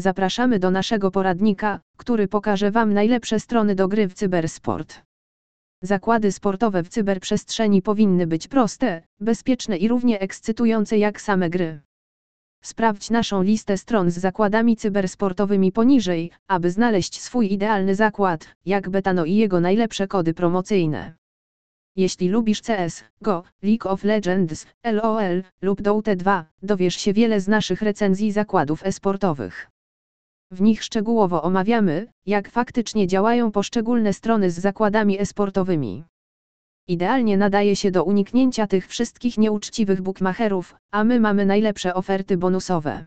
Zapraszamy do naszego poradnika, który pokaże Wam najlepsze strony do gry w cybersport. Zakłady sportowe w cyberprzestrzeni powinny być proste, bezpieczne i równie ekscytujące jak same gry. Sprawdź naszą listę stron z zakładami cybersportowymi poniżej, aby znaleźć swój idealny zakład, jak Betano i jego najlepsze kody promocyjne. Jeśli lubisz CS, GO, League of Legends, LOL lub Dota 2, dowiesz się wiele z naszych recenzji zakładów esportowych. W nich szczegółowo omawiamy, jak faktycznie działają poszczególne strony z zakładami esportowymi. Idealnie nadaje się do uniknięcia tych wszystkich nieuczciwych bookmacherów, a my mamy najlepsze oferty bonusowe.